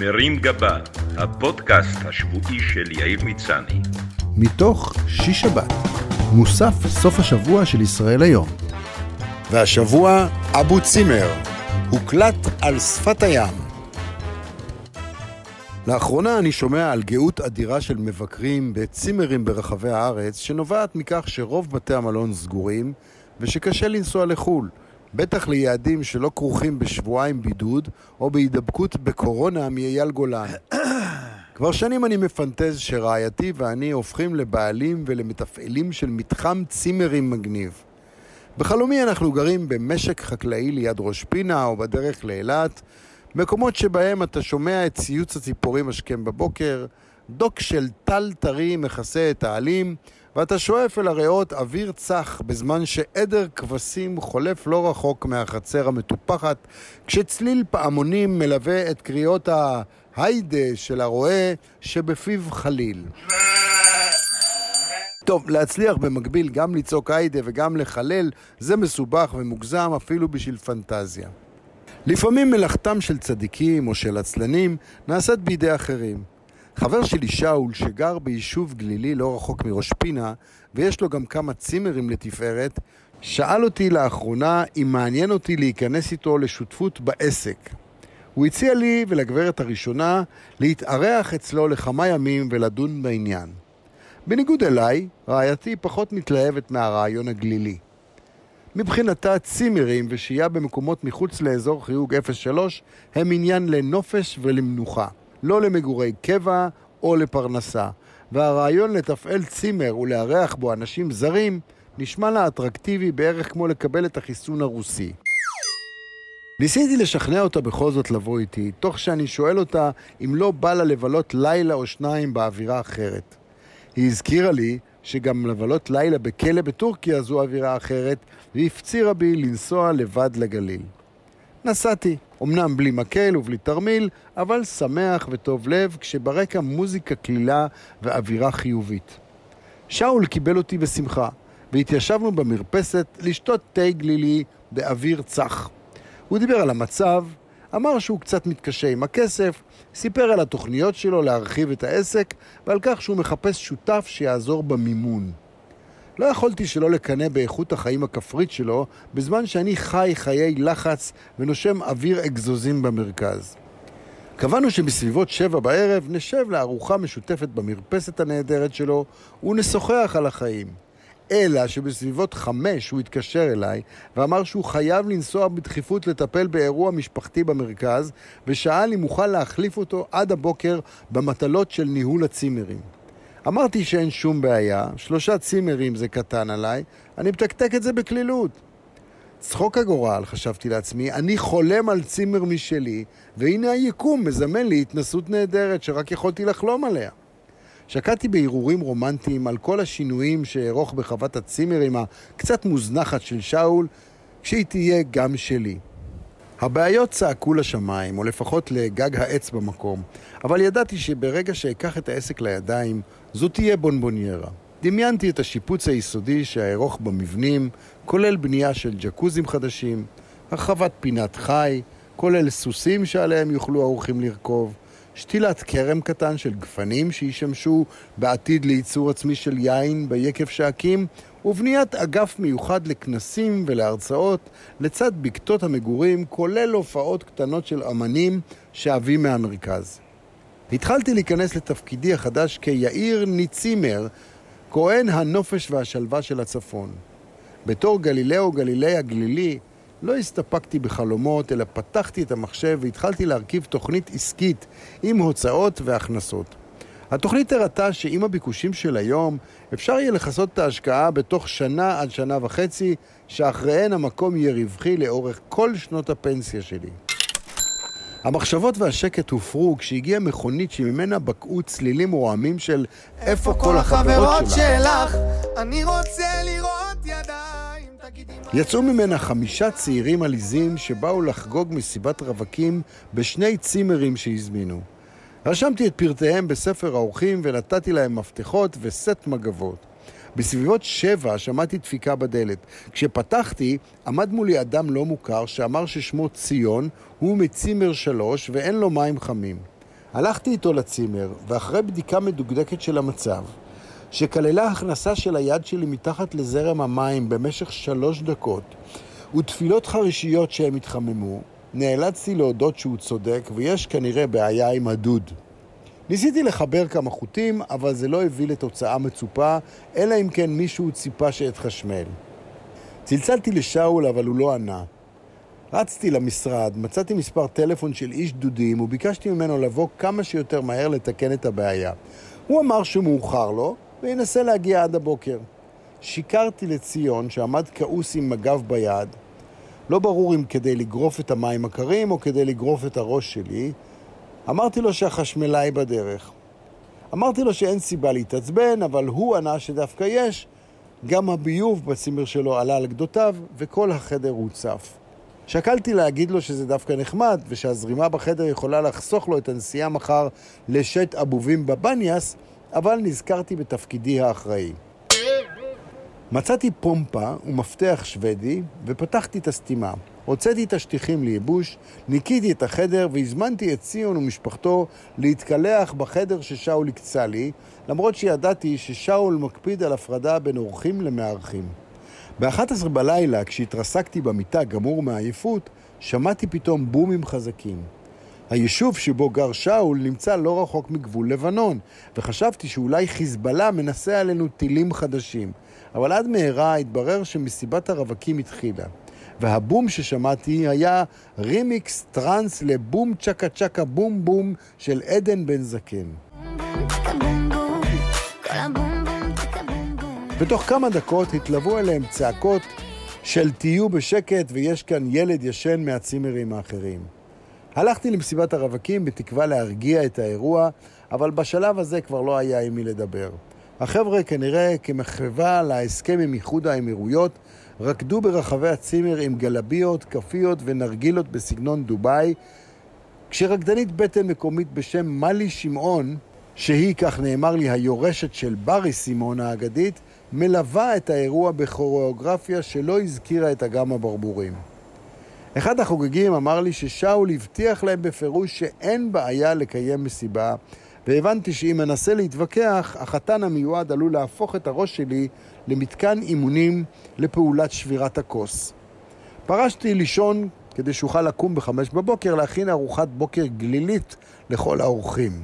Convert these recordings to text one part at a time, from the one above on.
מרים גבה, הפודקאסט השבועי של יאיר מצני. מתוך שיש שבת, מוסף סוף השבוע של ישראל היום. והשבוע אבו צימר, הוקלט על שפת הים. לאחרונה אני שומע על גאות אדירה של מבקרים בצימרים ברחבי הארץ, שנובעת מכך שרוב בתי המלון סגורים ושקשה לנסוע לחו"ל. בטח ליעדים שלא כרוכים בשבועיים בידוד או בהידבקות בקורונה מאייל גולן. כבר שנים אני מפנטז שרעייתי ואני הופכים לבעלים ולמתפעלים של מתחם צימרים מגניב. בחלומי אנחנו גרים במשק חקלאי ליד ראש פינה או בדרך לאילת, מקומות שבהם אתה שומע את ציוץ הציפורים השכם בבוקר, דוק של טל טרי מכסה את העלים, ואתה שואף אל הריאות אוויר צח בזמן שעדר כבשים חולף לא רחוק מהחצר המטופחת, כשצליל פעמונים מלווה את קריאות ההיידה של הרועה שבפיו חליל. טוב, להצליח במקביל גם לצעוק היידה וגם לחלל, זה מסובך ומוגזם אפילו בשביל פנטזיה. לפעמים מלאכתם של צדיקים או של עצלנים נעשית בידי אחרים. חבר שלי שאול, שגר ביישוב גלילי לא רחוק מראש פינה, ויש לו גם כמה צימרים לתפארת, שאל אותי לאחרונה אם מעניין אותי להיכנס איתו לשותפות בעסק. הוא הציע לי ולגברת הראשונה להתארח אצלו לכמה ימים ולדון בעניין. בניגוד אליי, רעייתי פחות מתלהבת מהרעיון הגלילי. מבחינתה צימרים ושהייה במקומות מחוץ לאזור חיוג 03 הם עניין לנופש ולמנוחה. לא למגורי קבע או לפרנסה, והרעיון לתפעל צימר ולארח בו אנשים זרים נשמע לה אטרקטיבי בערך כמו לקבל את החיסון הרוסי. ניסיתי לשכנע אותה בכל זאת לבוא איתי, תוך שאני שואל אותה אם לא בא לה לבלות לילה או שניים באווירה אחרת. היא הזכירה לי שגם לבלות לילה בכלא בטורקיה זו אווירה אחרת, והפצירה בי לנסוע לבד לגליל. נסעתי, אמנם בלי מקל ובלי תרמיל, אבל שמח וטוב לב, כשברקע מוזיקה קלילה ואווירה חיובית. שאול קיבל אותי בשמחה, והתיישבנו במרפסת לשתות תה גלילי באוויר צח. הוא דיבר על המצב, אמר שהוא קצת מתקשה עם הכסף, סיפר על התוכניות שלו להרחיב את העסק ועל כך שהוא מחפש שותף שיעזור במימון. לא יכולתי שלא לקנא באיכות החיים הכפרית שלו, בזמן שאני חי חיי לחץ ונושם אוויר אגזוזים במרכז. קבענו שבסביבות שבע בערב נשב לארוחה משותפת במרפסת הנהדרת שלו ונשוחח על החיים. אלא שבסביבות חמש הוא התקשר אליי ואמר שהוא חייב לנסוע בדחיפות לטפל באירוע משפחתי במרכז ושאל אם אוכל להחליף אותו עד הבוקר במטלות של ניהול הצימרים. אמרתי שאין שום בעיה, שלושה צימרים זה קטן עליי, אני מתקתק את זה בקלילות. צחוק הגורל, חשבתי לעצמי, אני חולם על צימר משלי, והנה היקום מזמן לי התנסות נהדרת שרק יכולתי לחלום עליה. שקעתי בהרהורים רומנטיים על כל השינויים שארוך בחוות הצימרים הקצת מוזנחת של שאול, כשהיא תהיה גם שלי. הבעיות צעקו לשמיים, או לפחות לגג העץ במקום, אבל ידעתי שברגע שאקח את העסק לידיים, זו תהיה בונבוניירה. דמיינתי את השיפוץ היסודי שארוך במבנים, כולל בנייה של ג'קוזים חדשים, הרחבת פינת חי, כולל סוסים שעליהם יוכלו האורחים לרכוב, שתילת כרם קטן של גפנים שישמשו בעתיד לייצור עצמי של יין ביקב שאקים, ובניית אגף מיוחד לכנסים ולהרצאות לצד בקתות המגורים, כולל הופעות קטנות של אמנים שאבי מהמרכז. התחלתי להיכנס לתפקידי החדש כיאיר ניצימר, כהן הנופש והשלווה של הצפון. בתור גלילאו גלילי הגלילי, לא הסתפקתי בחלומות, אלא פתחתי את המחשב והתחלתי להרכיב תוכנית עסקית עם הוצאות והכנסות. התוכנית הראתה שעם הביקושים של היום אפשר יהיה לכסות את ההשקעה בתוך שנה עד שנה וחצי, שאחריהן המקום יהיה רווחי לאורך כל שנות הפנסיה שלי. המחשבות והשקט הופרו כשהגיעה מכונית שממנה בקעו צלילים רועמים של איפה כל החברות שלך? אני רוצה לראות ידיים, יצאו ממנה חמישה צעירים עליזים שבאו לחגוג מסיבת רווקים בשני צימרים שהזמינו. רשמתי את פרטיהם בספר האורחים ונתתי להם מפתחות וסט מגבות. בסביבות שבע שמעתי דפיקה בדלת. כשפתחתי, עמד מולי אדם לא מוכר שאמר ששמו ציון, הוא מצימר שלוש ואין לו מים חמים. הלכתי איתו לצימר, ואחרי בדיקה מדוקדקת של המצב, שכללה הכנסה של היד שלי מתחת לזרם המים במשך שלוש דקות, ותפילות חרישיות שהם התחממו, נאלצתי להודות שהוא צודק, ויש כנראה בעיה עם הדוד. ניסיתי לחבר כמה חוטים, אבל זה לא הביא לתוצאה מצופה, אלא אם כן מישהו ציפה שאתחשמל. צלצלתי לשאול, אבל הוא לא ענה. רצתי למשרד, מצאתי מספר טלפון של איש דודים וביקשתי ממנו לבוא כמה שיותר מהר לתקן את הבעיה. הוא אמר שמאוחר לו וינסה להגיע עד הבוקר. שיקרתי לציון שעמד כעוס עם מגב ביד, לא ברור אם כדי לגרוף את המים הקרים או כדי לגרוף את הראש שלי. אמרתי לו שהחשמלאי בדרך. אמרתי לו שאין סיבה להתעצבן, אבל הוא ענה שדווקא יש. גם הביוב בצימר שלו עלה על גדותיו, וכל החדר הוצף. שקלתי להגיד לו שזה דווקא נחמד, ושהזרימה בחדר יכולה לחסוך לו את הנסיעה מחר לשט אבובים בבניאס, אבל נזכרתי בתפקידי האחראי. מצאתי פומפה ומפתח שוודי ופתחתי את הסתימה. הוצאתי את השטיחים לייבוש, ניקיתי את החדר והזמנתי את ציון ומשפחתו להתקלח בחדר ששאול הקצה לי, למרות שידעתי ששאול מקפיד על הפרדה בין אורחים למארחים. ב-11 בלילה, כשהתרסקתי במיטה גמור מעייפות, שמעתי פתאום בומים חזקים. היישוב שבו גר שאול נמצא לא רחוק מגבול לבנון, וחשבתי שאולי חיזבאללה מנסה עלינו טילים חדשים. אבל עד מהרה התברר שמסיבת הרווקים התחילה. והבום ששמעתי היה רימיקס טראנס לבום צ'קה צ'קה בום בום של עדן בן זקן. בתוך כמה דקות התלוו אליהם צעקות של תהיו בשקט ויש כאן ילד ישן מהצימרים האחרים. הלכתי למסיבת הרווקים בתקווה להרגיע את האירוע, אבל בשלב הזה כבר לא היה עם מי לדבר. החבר'ה כנראה כמחווה להסכם עם איחוד האמירויות רקדו ברחבי הצימר עם גלביות, כפיות ונרגילות בסגנון דובאי, כשרקדנית בטן מקומית בשם מלי שמעון, שהיא, כך נאמר לי, היורשת של ברי סימון האגדית, מלווה את האירוע בכוריאוגרפיה שלא הזכירה את אגם הברבורים. אחד החוגגים אמר לי ששאול הבטיח להם בפירוש שאין בעיה לקיים מסיבה, והבנתי שאם אנסה להתווכח, החתן המיועד עלול להפוך את הראש שלי למתקן אימונים לפעולת שבירת הכוס. פרשתי לישון כדי שאוכל לקום בחמש בבוקר להכין ארוחת בוקר גלילית לכל האורחים.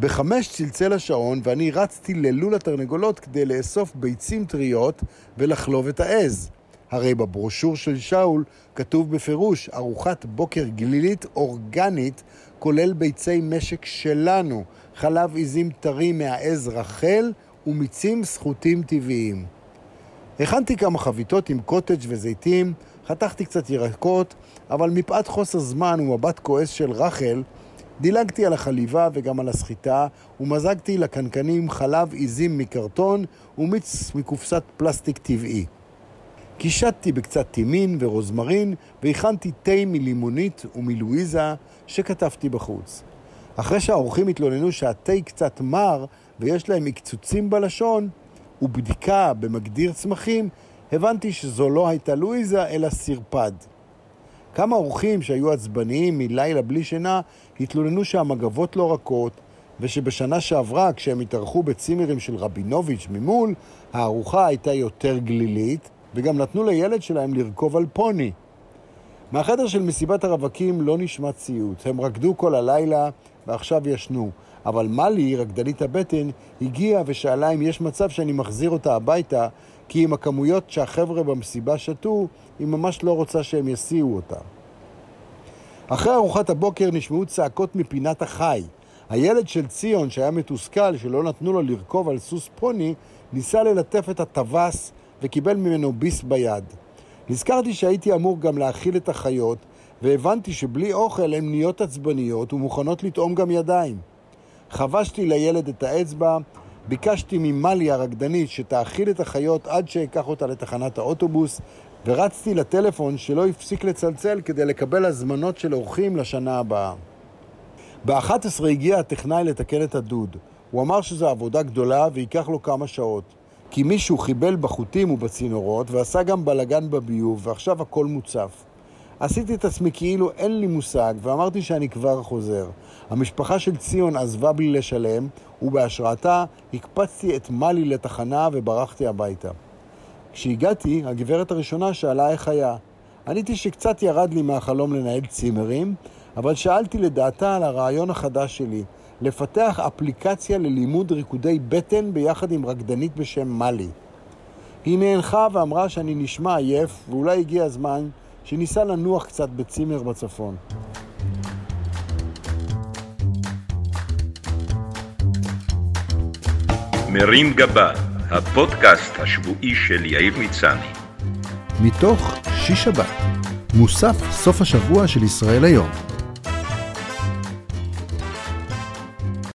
בחמש צלצל השעון ואני רצתי ללול התרנגולות כדי לאסוף ביצים טריות ולחלוב את העז. הרי בברושור של שאול כתוב בפירוש ארוחת בוקר גלילית אורגנית כולל ביצי משק שלנו, חלב עיזים טרי מהעז רחל ומיצים סחוטים טבעיים. הכנתי כמה חביתות עם קוטג' וזיתים, חתכתי קצת ירקות, אבל מפאת חוסר זמן ומבט כועס של רחל, דילגתי על החליבה וגם על הסחיטה, ומזגתי לקנקנים חלב עיזים מקרטון ומיץ מקופסת פלסטיק טבעי. קישטתי בקצת טימין ורוזמרין והכנתי תה מלימונית ומלואיזה שכתבתי בחוץ. אחרי שהאורחים התלוננו שהתה קצת מר ויש להם מקצוצים בלשון ובדיקה במגדיר צמחים, הבנתי שזו לא הייתה לואיזה אלא סרפד. כמה אורחים שהיו עצבניים מלילה בלי שינה התלוננו שהמגבות לא רכות ושבשנה שעברה, כשהם התארחו בצימרים של רבינוביץ' ממול, הארוחה הייתה יותר גלילית וגם נתנו לילד שלהם לרכוב על פוני. מהחדר של מסיבת הרווקים לא נשמע ציוץ. הם רקדו כל הלילה ועכשיו ישנו. אבל מלי, רקדנית הבטן, הגיעה ושאלה אם יש מצב שאני מחזיר אותה הביתה, כי עם הכמויות שהחבר'ה במסיבה שתו, היא ממש לא רוצה שהם יסיעו אותה. אחרי ארוחת הבוקר נשמעו צעקות מפינת החי. הילד של ציון, שהיה מתוסכל שלא נתנו לו לרכוב על סוס פוני, ניסה ללטף את הטווס וקיבל ממנו ביס ביד. נזכרתי שהייתי אמור גם להאכיל את החיות, והבנתי שבלי אוכל הן נהיות עצבניות ומוכנות לטעום גם ידיים. חבשתי לילד את האצבע, ביקשתי ממלי הרקדנית שתאכיל את החיות עד שאקח אותה לתחנת האוטובוס, ורצתי לטלפון שלא הפסיק לצלצל כדי לקבל הזמנות של אורחים לשנה הבאה. ב-11 הגיע הטכנאי לתקן את הדוד. הוא אמר שזו עבודה גדולה וייקח לו כמה שעות. כי מישהו חיבל בחוטים ובצינורות ועשה גם בלגן בביוב ועכשיו הכל מוצף. עשיתי את עצמי כאילו אין לי מושג, ואמרתי שאני כבר חוזר. המשפחה של ציון עזבה בלי לשלם, ובהשראתה הקפצתי את מלי לתחנה וברחתי הביתה. כשהגעתי, הגברת הראשונה שאלה איך היה. עניתי שקצת ירד לי מהחלום לנהל צימרים, אבל שאלתי לדעתה על הרעיון החדש שלי, לפתח אפליקציה ללימוד ריקודי בטן ביחד עם רקדנית בשם מלי. היא נאנחה ואמרה שאני נשמע עייף, ואולי הגיע הזמן שניסה לנוח קצת בצימר בצפון. מרים גבה, הפודקאסט השבועי של יאיר מצני. מתוך שיש שבת, מוסף סוף השבוע של ישראל היום.